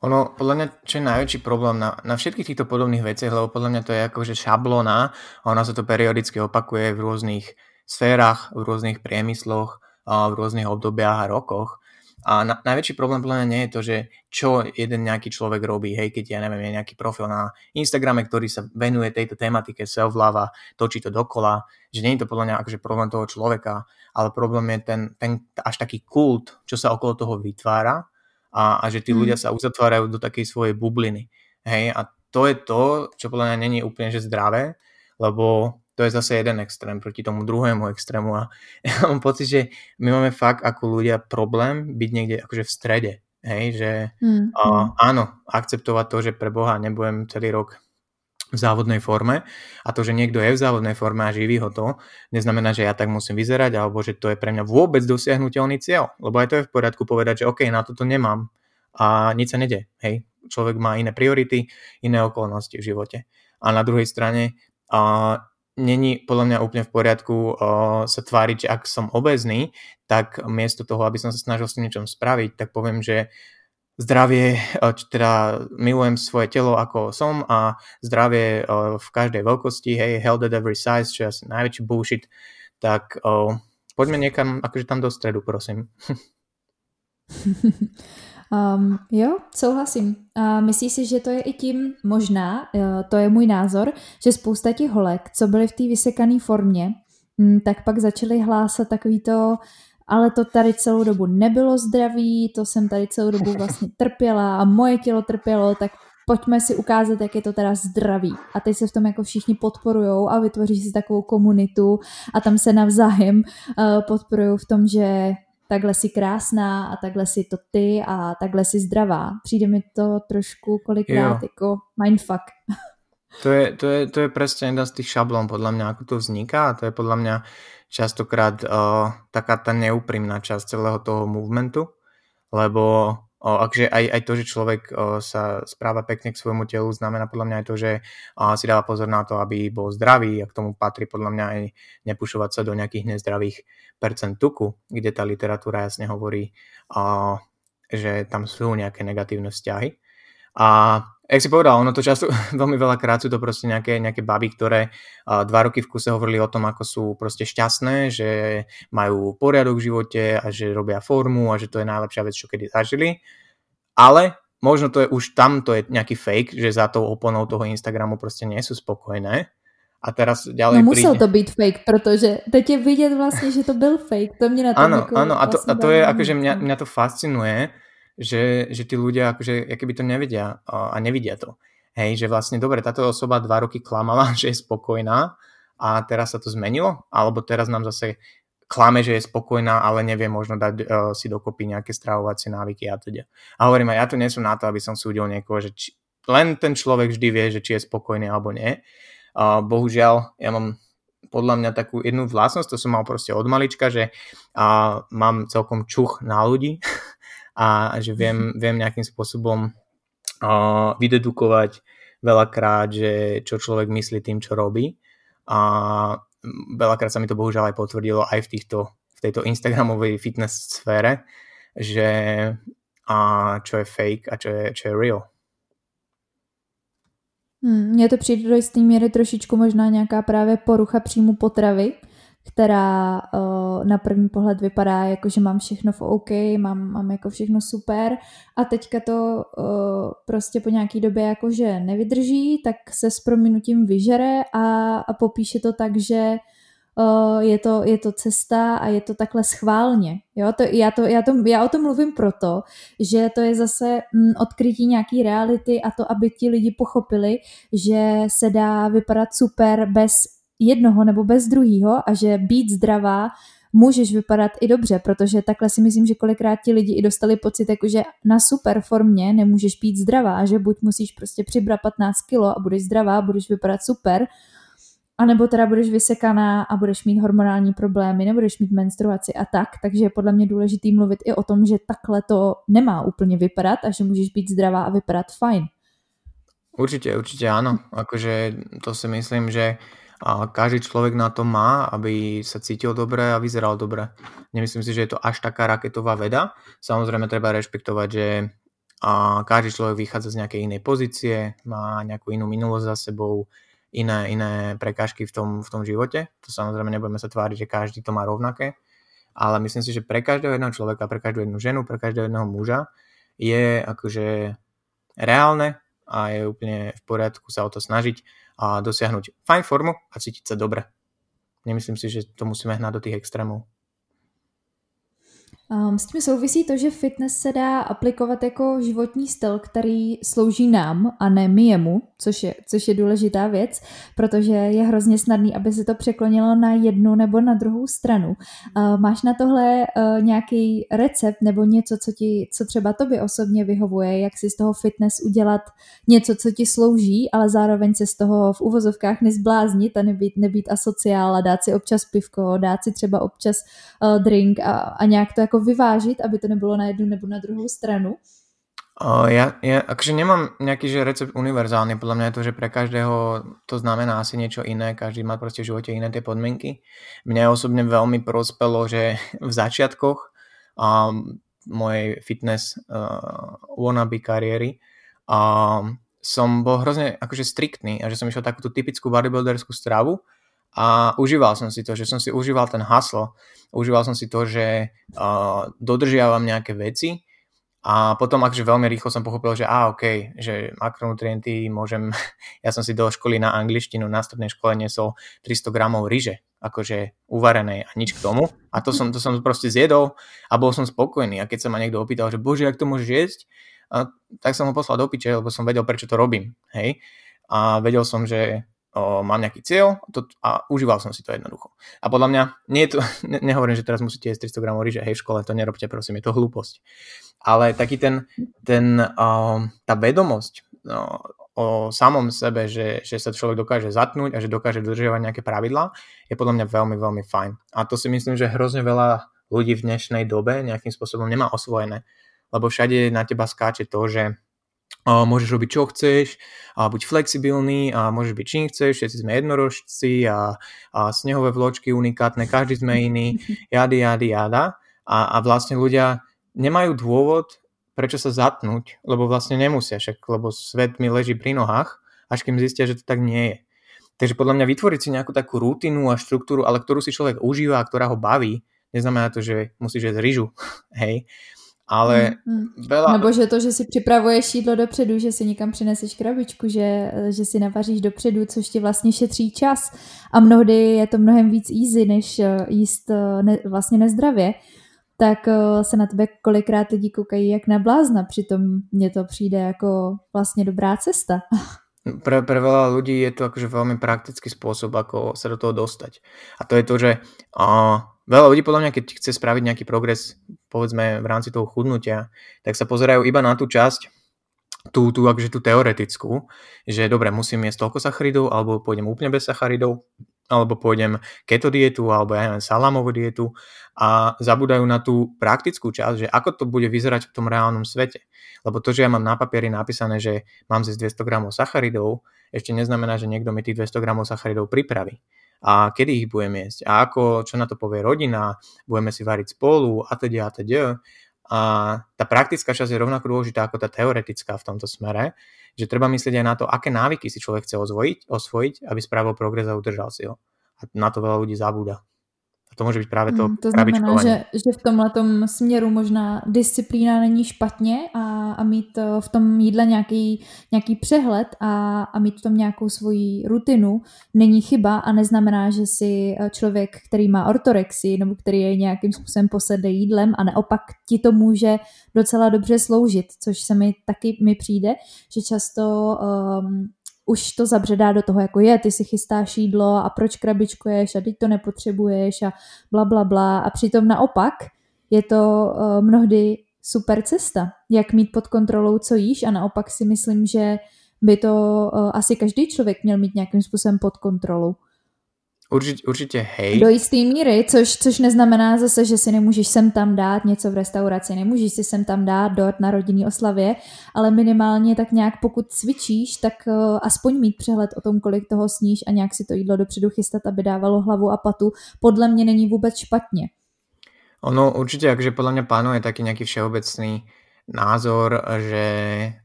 Ono, podľa mňa, čo je najväčší problém na, na všetkých týchto podobných veciach, lebo podľa mňa to je akože šablona a ona sa to periodicky opakuje v rôznych sférach, v rôznych priemysloch, v rôznych obdobiach a rokoch. A na, najväčší problém podľa mňa nie je to, že čo jeden nejaký človek robí, hej, keď ja neviem, je nejaký profil na Instagrame, ktorý sa venuje tejto tematike self-love točí to dokola, že nie je to podľa mňa akože problém toho človeka, ale problém je ten, ten až taký kult, čo sa okolo toho vytvára a, a že tí mm. ľudia sa uzatvárajú do takej svojej bubliny. Hej, a to je to, čo podľa mňa není úplne že zdravé, lebo to je zase jeden extrém proti tomu druhému extrému a ja mám pocit, že my máme fakt ako ľudia problém byť niekde akože v strede. Hej, že mm. uh, áno, akceptovať to, že pre Boha nebudem celý rok v závodnej forme a to, že niekto je v závodnej forme a živí ho to, neznamená, že ja tak musím vyzerať alebo že to je pre mňa vôbec dosiahnutelný cieľ. Lebo aj to je v poriadku povedať, že OK, na toto nemám a nič sa nede. Hej, človek má iné priority, iné okolnosti v živote. A na druhej strane uh, není podľa mňa úplne v poriadku uh, sa tváriť, že ak som obezný, tak miesto toho, aby som sa snažil s tým niečom spraviť, tak poviem, že zdravie, teda milujem svoje telo ako som a zdravie uh, v každej veľkosti, hej, health at every size, čo je asi najväčší bullshit, tak uh, poďme niekam, akože tam do stredu, prosím. Um, jo, souhlasím. A myslíš si, že to je i tím možná, uh, to je můj názor, že spousta těch holek, co byly v té vysekané formě, hm, tak pak začaly hlásat takový to, ale to tady celou dobu nebylo zdraví, to jsem tady celou dobu vlastně trpěla a moje tělo trpělo, tak pojďme si ukázat, jak je to teda zdravý. A teď se v tom jako všichni podporujou a vytvoří si takovou komunitu a tam se navzájem uh, podporují v tom, že takhle si krásná a takhle si to ty a takhle si zdravá. Přijde mi to trošku kolikrát jo. jako mindfuck. To je, to, je, to je presne jeden z tých šablón podľa mňa, ako to vzniká a to je podľa mňa častokrát uh, taká tá neúprimná časť celého toho movementu, lebo akže aj, aj to, že človek sa správa pekne k svojmu telu, znamená podľa mňa aj to, že si dáva pozor na to, aby bol zdravý a k tomu patrí podľa mňa aj nepušovať sa do nejakých nezdravých tuku, kde tá literatúra jasne hovorí, že tam sú nejaké negatívne vzťahy. A jak si povedal, ono to často, veľmi veľakrát sú to proste nejaké, nejaké baby, ktoré dva roky v kuse hovorili o tom, ako sú proste šťastné, že majú poriadok v živote a že robia formu a že to je najlepšia vec, čo kedy zažili. Ale možno to je už tam, to je nejaký fake, že za tou oponou toho Instagramu proste nie sú spokojné a teraz ďalej No musel príde... to byť fake, pretože teď je vidieť vlastne, že to byl fake. To mne na to Áno, áno, a to, a to je akože mňa, mňa to fascinuje, že, že tí ľudia akože keby to nevedia a nevidia to. Hej, že vlastne dobre, táto osoba dva roky klamala, že je spokojná a teraz sa to zmenilo, alebo teraz nám zase klame, že je spokojná, ale nevie možno dať uh, si dokopy nejaké stravovacie návyky a teda. A hovorím, ja tu nie som na to, aby som súdil niekoho, že či, len ten človek vždy vie, že či je spokojný alebo nie a bohužiaľ, ja mám podľa mňa takú jednu vlastnosť, to som mal proste od malička, že a, mám celkom čuch na ľudí a že viem, viem nejakým spôsobom a, vydedukovať veľakrát, že čo človek myslí tým, čo robí. A veľakrát sa mi to bohužiaľ aj potvrdilo aj v, týchto, v tejto Instagramovej fitness sfére, že a čo je fake a čo je, čo je real. Hmm, mně to přijde do jisté míry trošičku možná nějaká právě porucha příjmu potravy, která uh, na první pohled vypadá jako, že mám všechno v OK, mám, mám jako všechno super a teďka to uh, prostě po nějaký době jakože nevydrží, tak se s prominutím vyžere a, a popíše to tak, že uh, je, to, je to cesta a je to takhle schválně. Jo? To, já, to, já, to, já o tom mluvím proto, že to je zase mm, odkrytí nějaký reality a to, aby ti lidi pochopili, že se dá vypadat super bez jednoho nebo bez druhého a že být zdravá můžeš vypadat i dobře, protože takhle si myslím, že kolikrát ti lidi i dostali pocit, jako že na super formě nemůžeš být zdravá, že buď musíš prostě přibrat 15 kilo a budeš zdravá, budeš vypadat super, a nebo teda budeš vysekaná a budeš mít hormonální problémy, nebudeš mít menstruaci a tak, takže je podle mě důležitý mluvit i o tom, že takhle to nemá úplně vypadat a že můžeš být zdravá a vypadat fajn. Určite, určite áno. Akože to si myslím, že a každý človek na to má, aby sa cítil dobre a vyzeral dobre. Nemyslím si, že je to až taká raketová veda. Samozrejme treba rešpektovať, že a každý človek vychádza z nejakej inej pozície, má nejakú inú minulosť za sebou, iné, iné prekážky v tom, v tom živote. To samozrejme nebudeme sa tváriť, že každý to má rovnaké, ale myslím si, že pre každého jedného človeka, pre každú jednu ženu, pre každého jedného muža je akože reálne a je úplne v poriadku sa o to snažiť a dosiahnuť fajn formu a cítiť sa dobre. Nemyslím si, že to musíme hnať do tých extrémov. Um, s tím souvisí to, že fitness se dá aplikovat jako životní styl, který slouží nám a ne my jemu, což je, což je důležitá věc, protože je hrozně snadný, aby se to překlonilo na jednu nebo na druhou stranu. Uh, máš na tohle uh, nějaký recept nebo něco, co, ti, co třeba tobě osobně vyhovuje, jak si z toho fitness udělat něco, co ti slouží, ale zároveň se z toho v uvozovkách nezbláznit a nebýt, nebýt asociál a dát si občas pivko, dát si třeba občas uh, drink a, a nějak to jako vyvážit, aby to nebylo na jednu nebo na druhou stranu? Uh, ja, ja akože nemám nejaký že recept univerzálny, podľa mňa je to, že pre každého to znamená asi niečo iné, každý má proste v živote iné tie podmienky. Mne osobne veľmi prospelo, že v začiatkoch um, mojej fitness uh, wannabe kariéry um, som bol hrozne akože striktný a že som išiel takúto typickú bodybuilderskú stravu, a užíval som si to, že som si užíval ten haslo, užíval som si to, že uh, dodržiavam nejaké veci. A potom akože veľmi rýchlo som pochopil, že a ok, že makronutrienty môžem, ja som si do školy na angličtinu na strednej škole nesol 300 gramov ryže, akože uvarenej a nič k tomu. A to som, to som proste zjedol a bol som spokojný. A keď sa ma niekto opýtal, že bože, jak to môžeš jesť, a, tak som ho poslal do piče, lebo som vedel, prečo to robím, hej, a vedel som, že o, mám nejaký cieľ to, a užíval som si to jednoducho. A podľa mňa, nie je to, ne, nehovorím, že teraz musíte jesť 300 gramov ríže, hej, v škole to nerobte, prosím, je to hlúposť. Ale taký ten, ten o, tá vedomosť o, o samom sebe, že, že sa človek dokáže zatnúť a že dokáže dodržiavať nejaké pravidlá, je podľa mňa veľmi, veľmi fajn. A to si myslím, že hrozne veľa ľudí v dnešnej dobe nejakým spôsobom nemá osvojené, lebo všade na teba skáče to, že a môžeš robiť čo chceš a buď flexibilný a môžeš byť čím chceš, všetci sme jednorožci a, a snehové vločky unikátne, každý sme iný, jady, jady, jada. A, a vlastne ľudia nemajú dôvod, prečo sa zatnúť, lebo vlastne nemusia však, lebo svet mi leží pri nohách, až kým zistia, že to tak nie je. Takže podľa mňa vytvoriť si nejakú takú rutinu a štruktúru, ale ktorú si človek užíva a ktorá ho baví, neznamená to, že musíš jesť ryžu, hej, ale hmm, veľa... Nebo že to, že si připravuješ jídlo dopředu, že si někam přineseš krabičku, že, že si navaříš dopředu, což ti vlastně šetří čas a mnohdy je to mnohem víc easy, než eh, jíst eh, ne, vlastně nezdravě, tak eh, se na tebe kolikrát lidi koukají jak na blázna, přitom mně to přijde jako vlastně dobrá cesta. Pre, pre veľa ľudí je to akože veľmi praktický spôsob, ako sa do toho dostať. A to je to, že uh, veľa ľudí podľa mňa, keď chce spraviť nejaký progres, povedzme v rámci toho chudnutia, tak sa pozerajú iba na tú časť, tú, tú, akože tú teoretickú, že dobre, musím jesť toľko sacharidov, alebo pôjdem úplne bez sacharidov, alebo pôjdem keto dietu, alebo ja neviem, salamovú dietu a zabúdajú na tú praktickú časť, že ako to bude vyzerať v tom reálnom svete. Lebo to, že ja mám na papieri napísané, že mám zjesť 200 gramov sacharidov, ešte neznamená, že niekto mi tých 200 gramov sacharidov pripraví a kedy ich budeme jesť a ako, čo na to povie rodina, budeme si variť spolu a teda a teda. A tá praktická časť je rovnako dôležitá ako tá teoretická v tomto smere, že treba myslieť aj na to, aké návyky si človek chce osvojiť, osvojiť aby spravil progres a udržal si ho. A na to veľa ľudí zabúda. A to může být právě to mm, To znamená, že, že v tomhle směru možná disciplína není špatně a, a mít eh, v tom jídle nějaký, nějaký přehled a, a mít v tom nějakou svoji rutinu není chyba a neznamená, že si eh, člověk, který má ortorexii nebo který je nějakým způsobem posedlý jídlem a naopak ti to může docela dobře sloužit, což se mi taky mi přijde, že často um, už to zabředá do toho, jako je, ty si chystáš jídlo a proč krabičkuješ a teď to nepotřebuješ a bla, bla, bla. A přitom naopak je to uh, mnohdy super cesta, jak mít pod kontrolou, co jíš a naopak si myslím, že by to uh, asi každý člověk měl mít nějakým způsobem pod kontrolou. Určitě, určitě hej. Do jisté míry, což, což neznamená zase, že si nemůžeš sem tam dát něco v restauraci, nemůžeš si sem tam dát dort na rodinný oslavě, ale minimálně tak nějak pokud cvičíš, tak uh, aspoň mít přehled o tom, kolik toho sníš a nějak si to jídlo dopředu chystat, aby dávalo hlavu a patu, podle mě není vůbec špatně. Ono určite, akože podľa mňa panuje taký nejaký všeobecný názor, že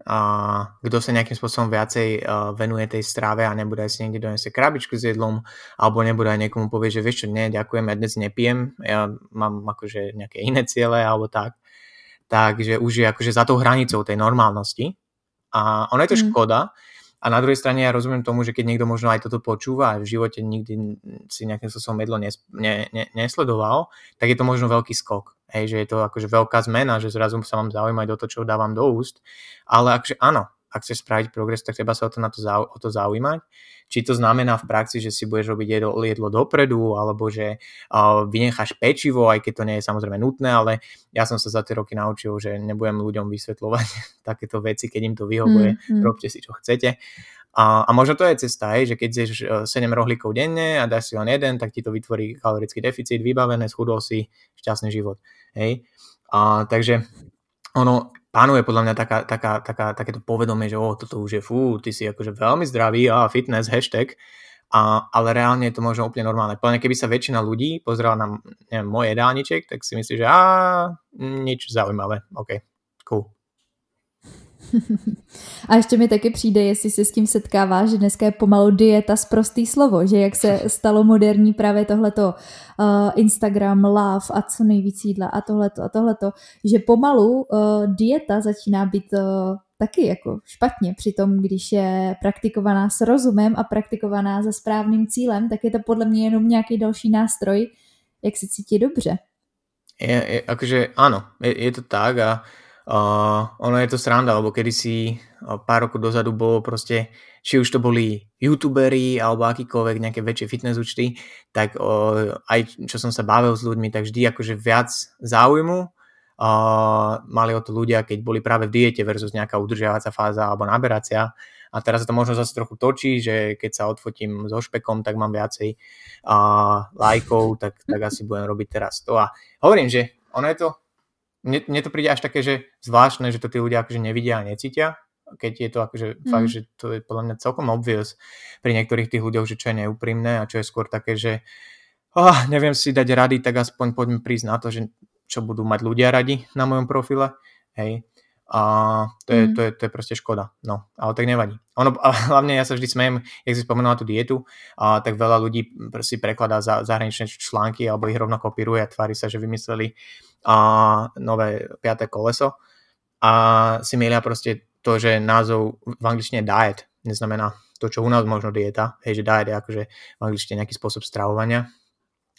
a, kto sa nejakým spôsobom viacej a, venuje tej strave a nebude si niekde donese krabičku s jedlom, alebo nebude aj niekomu povie, že vieš čo, nie, ďakujem, ja dnes nepijem, ja mám akože nejaké iné ciele alebo tak, takže už je akože za tou hranicou tej normálnosti a ono je to mm. škoda, a na druhej strane ja rozumiem tomu, že keď niekto možno aj toto počúva a v živote nikdy si nejakým spôsobom jedlo nes, ne, ne, nesledoval, tak je to možno veľký skok. Hej, že je to akože veľká zmena, že zrazu sa mám zaujímať o to, čo dávam do úst. Ale akože áno, ak chceš spraviť progres, tak treba sa o to, na to, o to zaujímať. Či to znamená v praxi, že si budeš robiť jedlo, jedlo dopredu, alebo že uh, vynecháš pečivo, aj keď to nie je samozrejme nutné, ale ja som sa za tie roky naučil, že nebudem ľuďom vysvetľovať takéto veci, keď im to vyhovuje, mm, mm. robte si čo chcete. A, a možno to je cesta, hej, že keď zješ 7 rohlíkov denne a dáš si len jeden, tak ti to vytvorí kalorický deficit, vybavené, schudol si, šťastný život. Hej. A, takže ono, panuje podľa mňa taká, taká, taká, takéto povedomie, že oh, toto už je fú, ty si akože veľmi zdravý a fitness, hashtag, a, ale reálne je to možno úplne normálne. Plne keby sa väčšina ľudí pozrela na neviem, môj jedálniček, tak si myslí, že a nič zaujímavé, OK, cool. A ještě mi taky přijde, jestli se s tím setkává, že dneska je pomalu dieta z prostý slovo, že jak se stalo moderní právě tohleto uh, Instagram, love a co nejvíc jídla a tohleto a tohleto, že pomalu uh, dieta začíná být uh, taky jako špatně. Přitom, když je praktikovaná s rozumem a praktikovaná za správným cílem, tak je to podle mě jenom nějaký další nástroj, jak se cítit dobře. Je, je, akože áno, je, je to tak a Uh, ono je to sranda, lebo kedysi uh, pár rokov dozadu bolo proste, či už to boli youtuberi alebo akýkoľvek nejaké väčšie fitness účty, tak uh, aj čo som sa bavil s ľuďmi, tak vždy akože viac záujmu uh, mali o to ľudia, keď boli práve v diete versus nejaká udržiavacia fáza alebo naberacia. A teraz sa to možno zase trochu točí, že keď sa odfotím so špekom, tak mám viacej uh, lajkov, tak, tak asi budem robiť teraz to. A hovorím, že ono je to mne, mne to príde až také, že zvláštne, že to tí ľudia akože nevidia a necítia, keď je to akože mm. fakt, že to je podľa mňa celkom obvious pri niektorých tých ľuďoch, že čo je neúprimné a čo je skôr také, že oh, neviem si dať rady, tak aspoň poďme prísť na to, že čo budú mať ľudia radi na mojom profile, hej. A to je, mm. to, je, to je proste škoda. No, ale tak nevadí. Ono, a hlavne ja sa vždy smejem, jak si spomenula tú dietu, a tak veľa ľudí si prekladá za, zahraničné články alebo ich rovno kopíruje a tvári sa, že vymysleli a nové piaté koleso a si milia proste to, že názov v angličtine diet neznamená to, čo u nás možno dieta, hej, že diet je akože v angličtine nejaký spôsob stravovania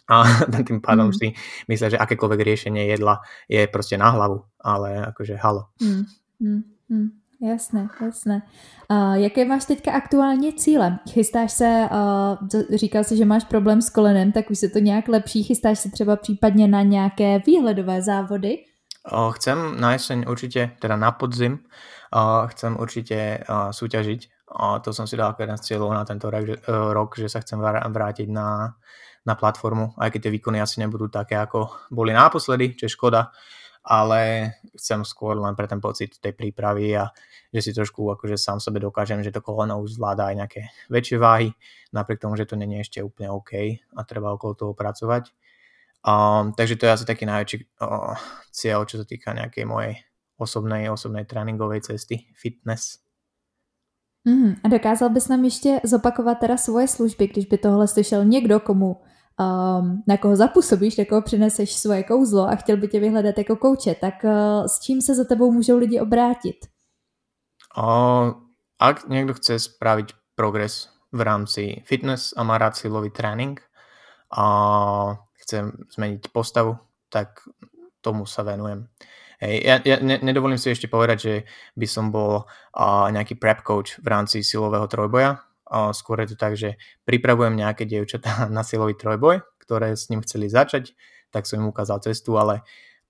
a tým pádom mm. si myslia, že akékoľvek riešenie jedla je proste na hlavu, ale akože halo. Mm. Mm. Mm. Jasné, jasné. Uh, jaké máš teďka aktuálně cíle? Chystáš se, uh, říkal jsi, že máš problém s kolenem, tak už se to nějak lepší. Chystáš se třeba případně na nějaké výhledové závody? Uh, chcem na jeseň určite, teda na podzim, uh, chcem určite uh, súťažiť. Uh, to som si dal jeden z cieľov na tento rok, že, uh, rok, že sa chcem vrátiť na, na platformu, aj keď tie výkony asi nebudú také, ako boli naposledy, čo je škoda ale chcem skôr len pre ten pocit tej prípravy a že si trošku akože sám sebe dokážem, že to koleno už zvláda aj nejaké väčšie váhy, napriek tomu, že to není ešte úplne OK a treba okolo toho pracovať. Um, takže to je asi taký najväčší uh, cieľ, čo sa týka nejakej mojej osobnej, osobnej tréninkovej cesty, fitness. Mm, a dokázal bys nám ještě zopakovat teda svoje služby, když by tohle slyšel někdo, komu um, na koho zapůsobíš, na koho přineseš svoje kouzlo a chtěl by tě vyhledat jako kouče, tak uh, s čím se za tebou můžou lidi obrátit? Uh, ak niekto chce spraviť progres v rámci fitness a má rád silový tréning a chce zmeniť postavu, tak tomu sa venujem. Hej, ja, ja ne, nedovolím si ešte povedať, že by som bol uh, nejaký prep coach v rámci silového trojboja, Skôr je to tak, že pripravujem nejaké dievčatá na silový trojboj, ktoré s ním chceli začať, tak som im ukázal cestu, ale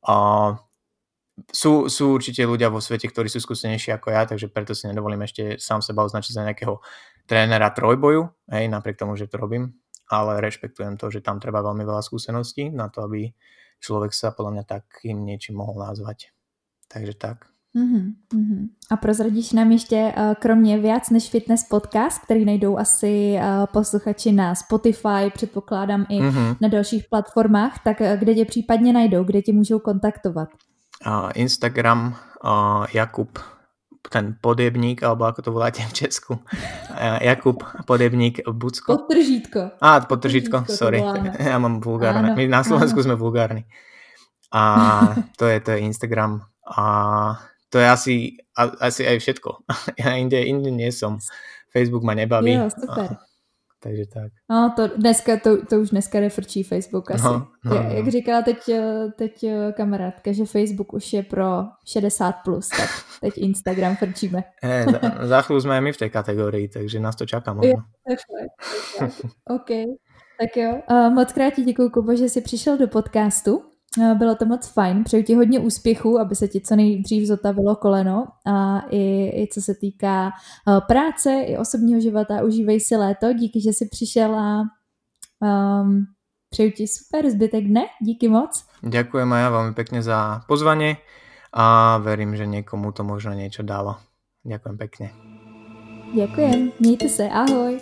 uh, sú, sú určite ľudia vo svete, ktorí sú skúsenejší ako ja, takže preto si nedovolím ešte sám seba označiť za nejakého trénera trojboju, hej, napriek tomu, že to robím. ale rešpektujem to, že tam treba veľmi veľa skúseností na to, aby človek sa podľa mňa takým niečím mohol nazvať. Takže tak. Mm-hmm. A prozradíš nám ještě uh, kromě Viac než fitness podcast, který najdou asi uh, posluchači na Spotify, předpokládám i mm-hmm. na dalších platformách, tak uh, kde tě případně najdou, kde tě můžou kontaktovat? Instagram Jakub ten podebník, alebo ako to voláte v Česku. Jakub podebník Bucko. Podtržítko. Á, podtržítko, sorry. Ja mám vulgárne. My na Slovensku áno. sme vulgárni. A to je, to je Instagram. A to je asi, asi aj všetko. Ja inde, inde nie som. Facebook ma nebaví. Jo, super. A, takže tak. No, to dneska, to, to už dneska nefrčí Facebook asi. No, no, no. Jak říkala teď, teď kamarádka, že Facebook už je pro 60+, plus, tak teď Instagram frčíme. Hey, za, za chvíľu sme aj my v tej kategórii, takže nás to čaká možno. OK. Tak jo, moc krát ti děkuji, Kubo, že jsi přišel do podcastu. Bylo to moc fajn, přeju ti hodně úspěchů, aby se ti co nejdřív zotavilo koleno a i, i co se týká eh, práce, i osobního života, užívej si léto, díky, že jsi přišel a um, přeju ti super zbytek dne, díky moc. Ďakujem aj ja veľmi pekne za pozvanie a verím, že niekomu to možno niečo dalo. Ďakujem pekne. Ďakujem, mějte se, ahoj.